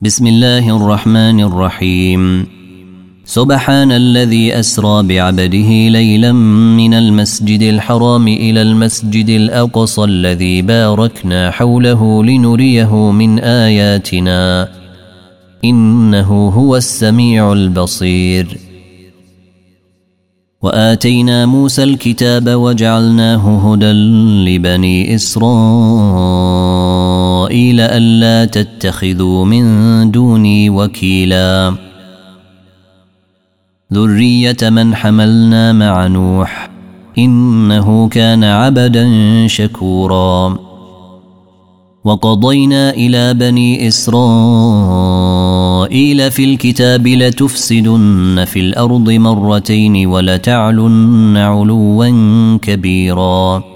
بسم الله الرحمن الرحيم سبحان الذي اسرى بعبده ليلا من المسجد الحرام إلى المسجد الاقصى الذي باركنا حوله لنريه من اياتنا انه هو السميع البصير واتينا موسى الكتاب وجعلناه هدى لبني اسرائيل ألا تتخذوا من دوني وكيلا. ذرية من حملنا مع نوح إنه كان عبدا شكورا. وقضينا إلى بني إسرائيل في الكتاب لتفسدن في الأرض مرتين ولتعلن علوا كبيرا.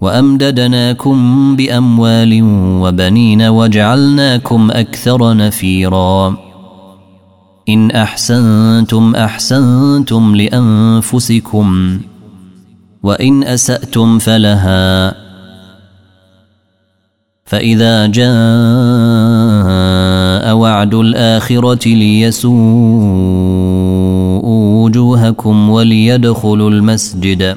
وأمددناكم بأموال وبنين وجعلناكم أكثر نفيرا. إن أحسنتم أحسنتم لأنفسكم وإن أسأتم فلها. فإذا جاء وعد الآخرة ليسوءوا وجوهكم وليدخلوا المسجد.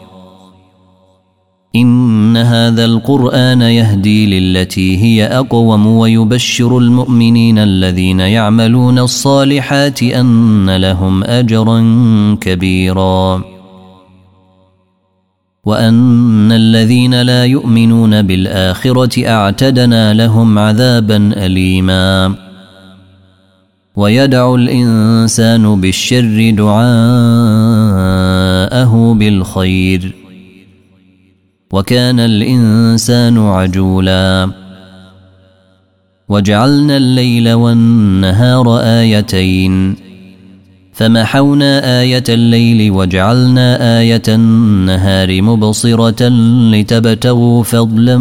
إن هذا القرآن يهدي للتي هي أقوم ويبشر المؤمنين الذين يعملون الصالحات أن لهم أجرا كبيرا. وأن الذين لا يؤمنون بالآخرة أعتدنا لهم عذابا أليما. ويدع الإنسان بالشر دعاءه بالخير. وكان الإنسان عجولا. وجعلنا الليل والنهار آيتين. فمحونا آية الليل وجعلنا آية النهار مبصرة لتبتغوا فضلا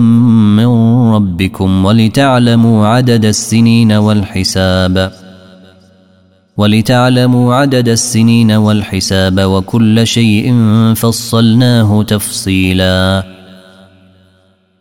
من ربكم ولتعلموا عدد السنين والحساب. ولتعلموا عدد السنين والحساب وكل شيء فصلناه تفصيلا.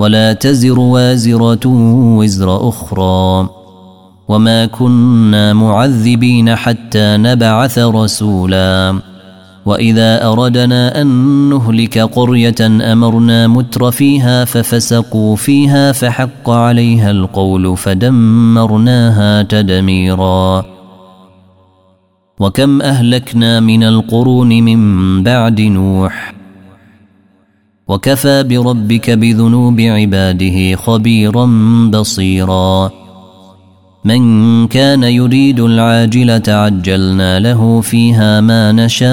ولا تزر وازرة وزر أخرى وما كنا معذبين حتى نبعث رسولا وإذا أردنا أن نهلك قرية أمرنا متر فيها ففسقوا فيها فحق عليها القول فدمرناها تدميرا وكم أهلكنا من القرون من بعد نوح وكفى بربك بذنوب عباده خبيرا بصيرا. من كان يريد العاجلة عجلنا له فيها ما نشاء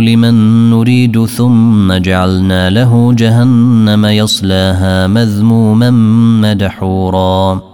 لمن نريد ثم جعلنا له جهنم يصلاها مذموما مدحورا.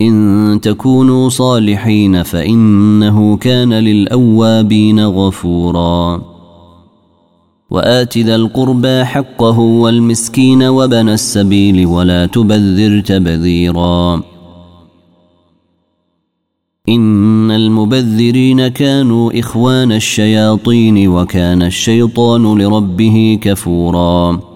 إن تكونوا صالحين فإنه كان للأوابين غفورا. وآت ذا القربى حقه والمسكين وبن السبيل ولا تبذر تبذيرا. إن المبذرين كانوا إخوان الشياطين وكان الشيطان لربه كفوراً.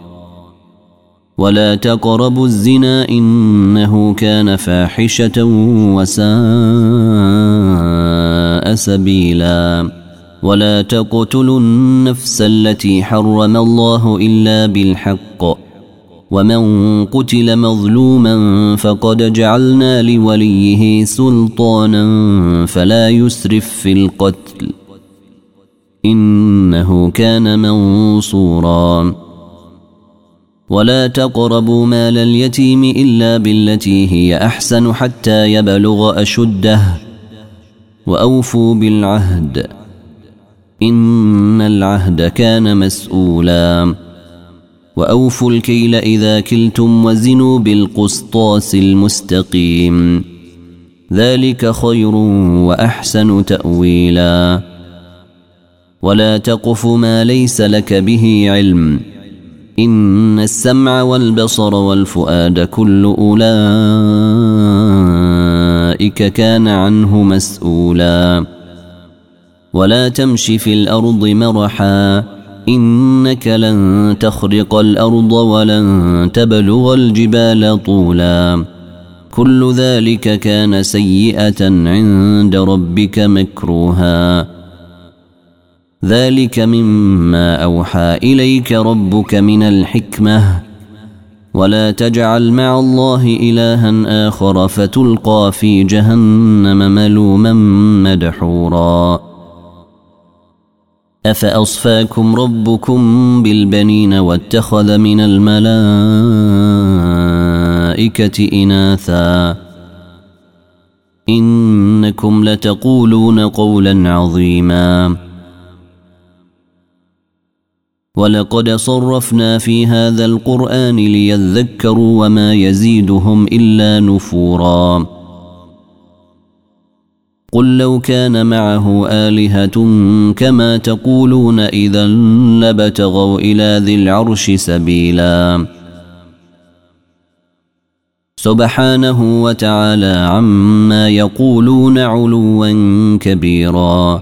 ولا تقربوا الزنا إنه كان فاحشة وساء سبيلا. ولا تقتلوا النفس التي حرم الله إلا بالحق. ومن قتل مظلوما فقد جعلنا لوليه سلطانا فلا يسرف في القتل. إنه كان منصورا. ولا تقربوا مال اليتيم إلا بالتي هي أحسن حتى يبلغ أشده. وأوفوا بالعهد. إن العهد كان مسؤولا. وأوفوا الكيل إذا كلتم وزنوا بالقسطاس المستقيم. ذلك خير وأحسن تأويلا. ولا تقف ما ليس لك به علم. إن السمع والبصر والفؤاد كل أولئك كان عنه مسؤولا. ولا تمش في الأرض مرحا إنك لن تخرق الأرض ولن تبلغ الجبال طولا. كل ذلك كان سيئة عند ربك مكروها. ذلك مما أوحى إليك ربك من الحكمة. ولا تجعل مع الله إلها آخر فتلقى في جهنم ملوما مدحورا. أفأصفاكم ربكم بالبنين واتخذ من الملائكة إناثا؟ إنكم لتقولون قولا عظيما. ولقد صرفنا في هذا القرآن ليذكروا وما يزيدهم إلا نفورا. قل لو كان معه آلهة كما تقولون إذا لبتغوا إلى ذي العرش سبيلا. سبحانه وتعالى عما يقولون علوا كبيرا.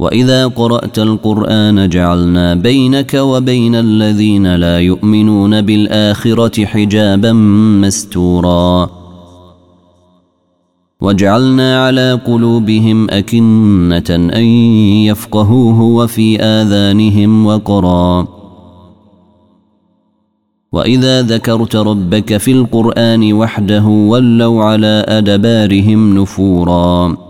واذا قرات القران جعلنا بينك وبين الذين لا يؤمنون بالاخره حجابا مستورا وجعلنا على قلوبهم أكنة أن يفقهوه وفي آذانهم وقرا وإذا ذكرت ربك في القرآن وحده ولوا على أدبارهم نفوراً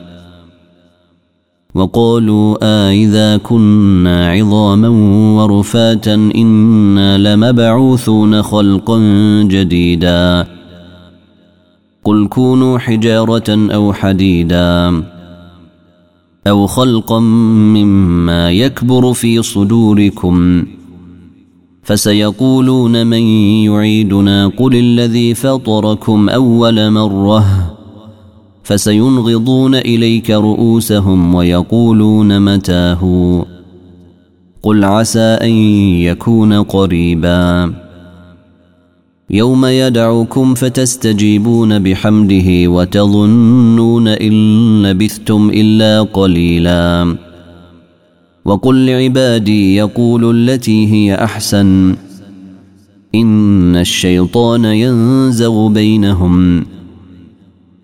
وقالوا آإذا كنا عظاما ورفاتا إنا لمبعوثون خلقا جديدا. قل كونوا حجارة أو حديدا. أو خلقا مما يكبر في صدوركم. فسيقولون من يعيدنا قل الذي فطركم أول مرة. فسينغضون إليك رؤوسهم ويقولون متاه. قل عسى أن يكون قريبا. يوم يدعوكم فتستجيبون بحمده وتظنون إن لبثتم إلا قليلا. وقل لعبادي يقول التي هي أحسن. إن الشيطان ينزغ بينهم.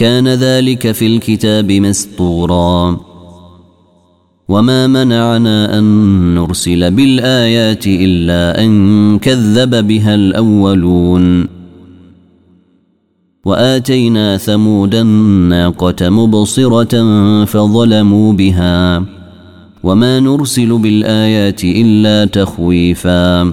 كان ذلك في الكتاب مسطورا. وما منعنا أن نرسل بالآيات إلا أن كذب بها الأولون. وآتينا ثمود الناقة مبصرة فظلموا بها. وما نرسل بالآيات إلا تخويفا.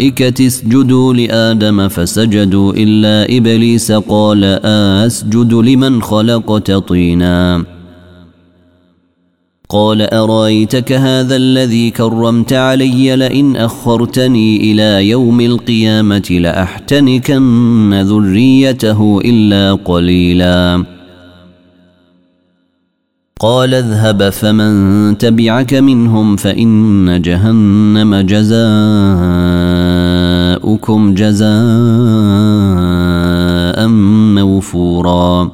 الملائكة اسجدوا لآدم فسجدوا إلا إبليس قال أسجد لمن خلقت طينا. قال أرأيتك هذا الذي كرمت علي لئن أخرتني إلى يوم القيامة لأحتنكن ذريته إلا قليلاً. قال اذهب فمن تبعك منهم فإن جهنم جزاؤكم جزاء موفورا.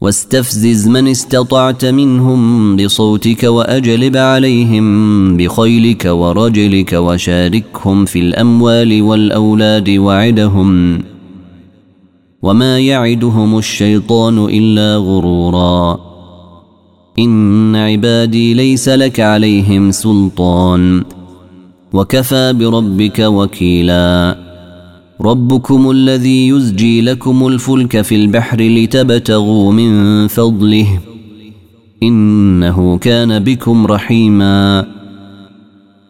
واستفزز من استطعت منهم بصوتك وأجلب عليهم بخيلك ورجلك وشاركهم في الأموال والأولاد وعدهم. وما يعدهم الشيطان الا غرورا ان عبادي ليس لك عليهم سلطان وكفى بربك وكيلا ربكم الذي يزجي لكم الفلك في البحر لتبتغوا من فضله انه كان بكم رحيما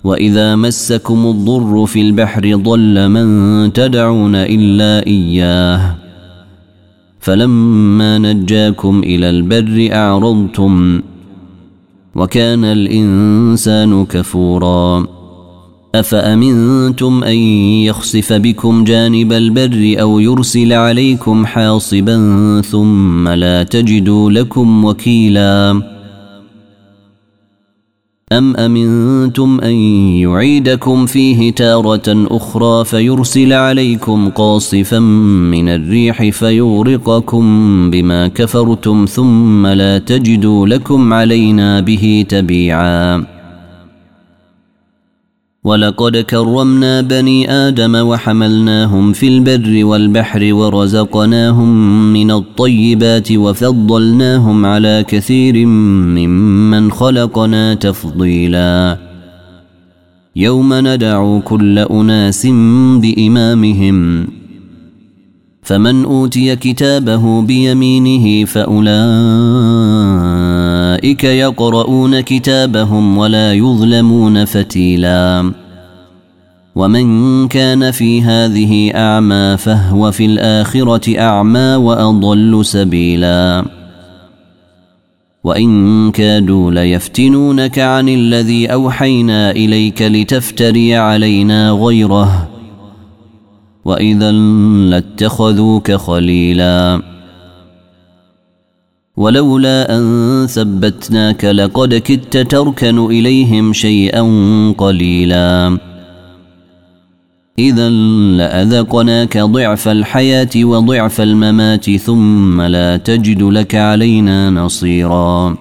واذا مسكم الضر في البحر ضل من تدعون الا اياه فلما نجاكم إلى البر أعرضتم وكان الإنسان كفورا. أفأمنتم أن يخسف بكم جانب البر أو يرسل عليكم حاصبا ثم لا تجدوا لكم وكيلا؟ أم أمنتم أن يعيدكم فيه تارة أخرى فيرسل عليكم قاصفا من الريح فيورقكم بما كفرتم ثم لا تجدوا لكم علينا به تبيعاً ولقد كرمنا بني آدم وحملناهم في البر والبحر ورزقناهم من الطيبات وفضلناهم على كثير ممن خلقنا تفضيلا. يوم ندعو كل أناس بإمامهم فمن أوتي كتابه بيمينه فأولئك يقرؤون كتابهم ولا يظلمون فتيلا. ومن كان في هذه أعمى فهو في الآخرة أعمى وأضل سبيلا. وإن كادوا ليفتنونك عن الذي أوحينا إليك لتفتري علينا غيره وإذا لاتخذوك خليلاً ولولا ان ثبتناك لقد كدت تركن اليهم شيئا قليلا اذا لاذقناك ضعف الحياة وضعف الممات ثم لا تجد لك علينا نصيرا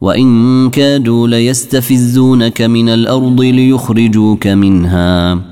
وان كادوا ليستفزونك من الأرض ليخرجوك منها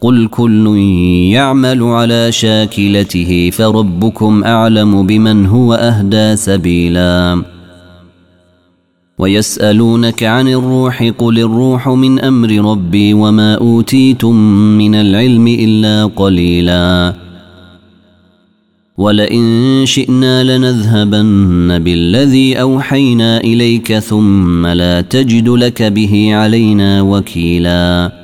قل كل يعمل على شاكلته فربكم أعلم بمن هو أهدى سبيلا. ويسألونك عن الروح قل الروح من أمر ربي وما أوتيتم من العلم إلا قليلا. ولئن شئنا لنذهبن بالذي أوحينا إليك ثم لا تجد لك به علينا وكيلا.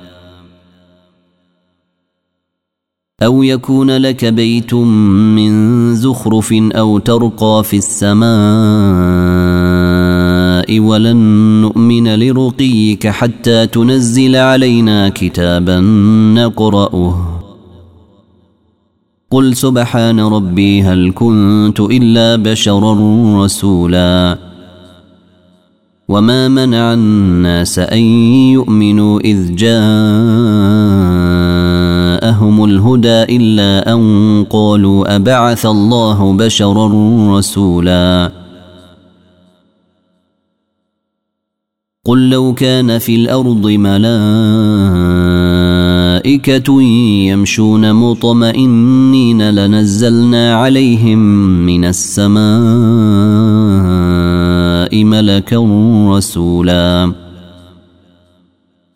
أو يكون لك بيت من زخرف أو ترقى في السماء ولن نؤمن لرقيك حتى تنزل علينا كتابا نقرأه قل سبحان ربي هل كنت إلا بشرا رسولا وما منع الناس ان يؤمنوا اذ جاءهم الهدى إلا أن قالوا أبعث الله بشرا رسولا. قل لو كان في الأرض ملائكة يمشون مطمئنين لنزلنا عليهم من السماء ملكا رسولا.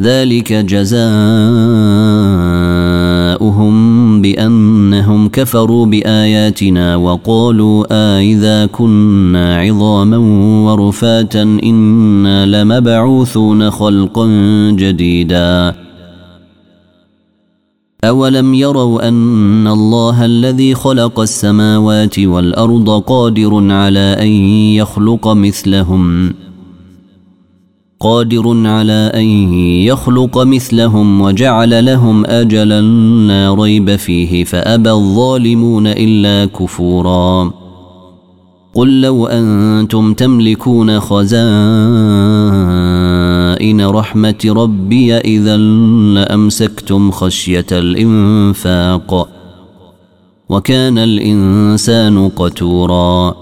ذلك جزاؤهم بأنهم كفروا بآياتنا وقالوا آإذا كنا عظاما ورفاتا إنا لمبعوثون خلقا جديدا. أولم يروا أن الله الذي خلق السماوات والأرض قادر على أن يخلق مثلهم ۖ؟ قادر على أن يخلق مثلهم وجعل لهم أجلا لا ريب فيه فأبى الظالمون إلا كفورا. قل لو أنتم تملكون خزائن رحمة ربي إذا لأمسكتم خشية الإنفاق وكان الإنسان قتورا.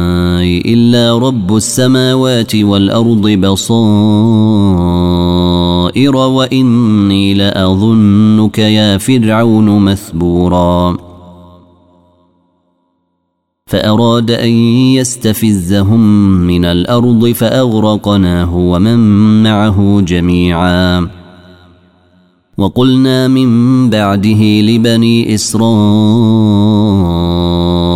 إلا رب السماوات والأرض بصائر وإني لأظنك يا فرعون مثبورا. فأراد أن يستفزهم من الأرض فأغرقناه ومن معه جميعا. وقلنا من بعده لبني إسرائيل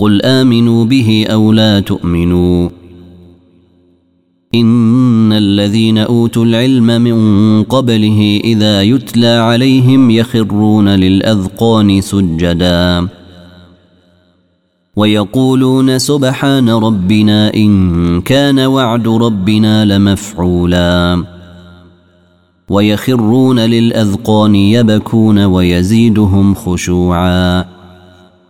قل آمنوا به أو لا تؤمنوا. إن الذين أوتوا العلم من قبله إذا يتلى عليهم يخرون للأذقان سجدا. ويقولون سبحان ربنا إن كان وعد ربنا لمفعولا. ويخرون للأذقان يبكون ويزيدهم خشوعا.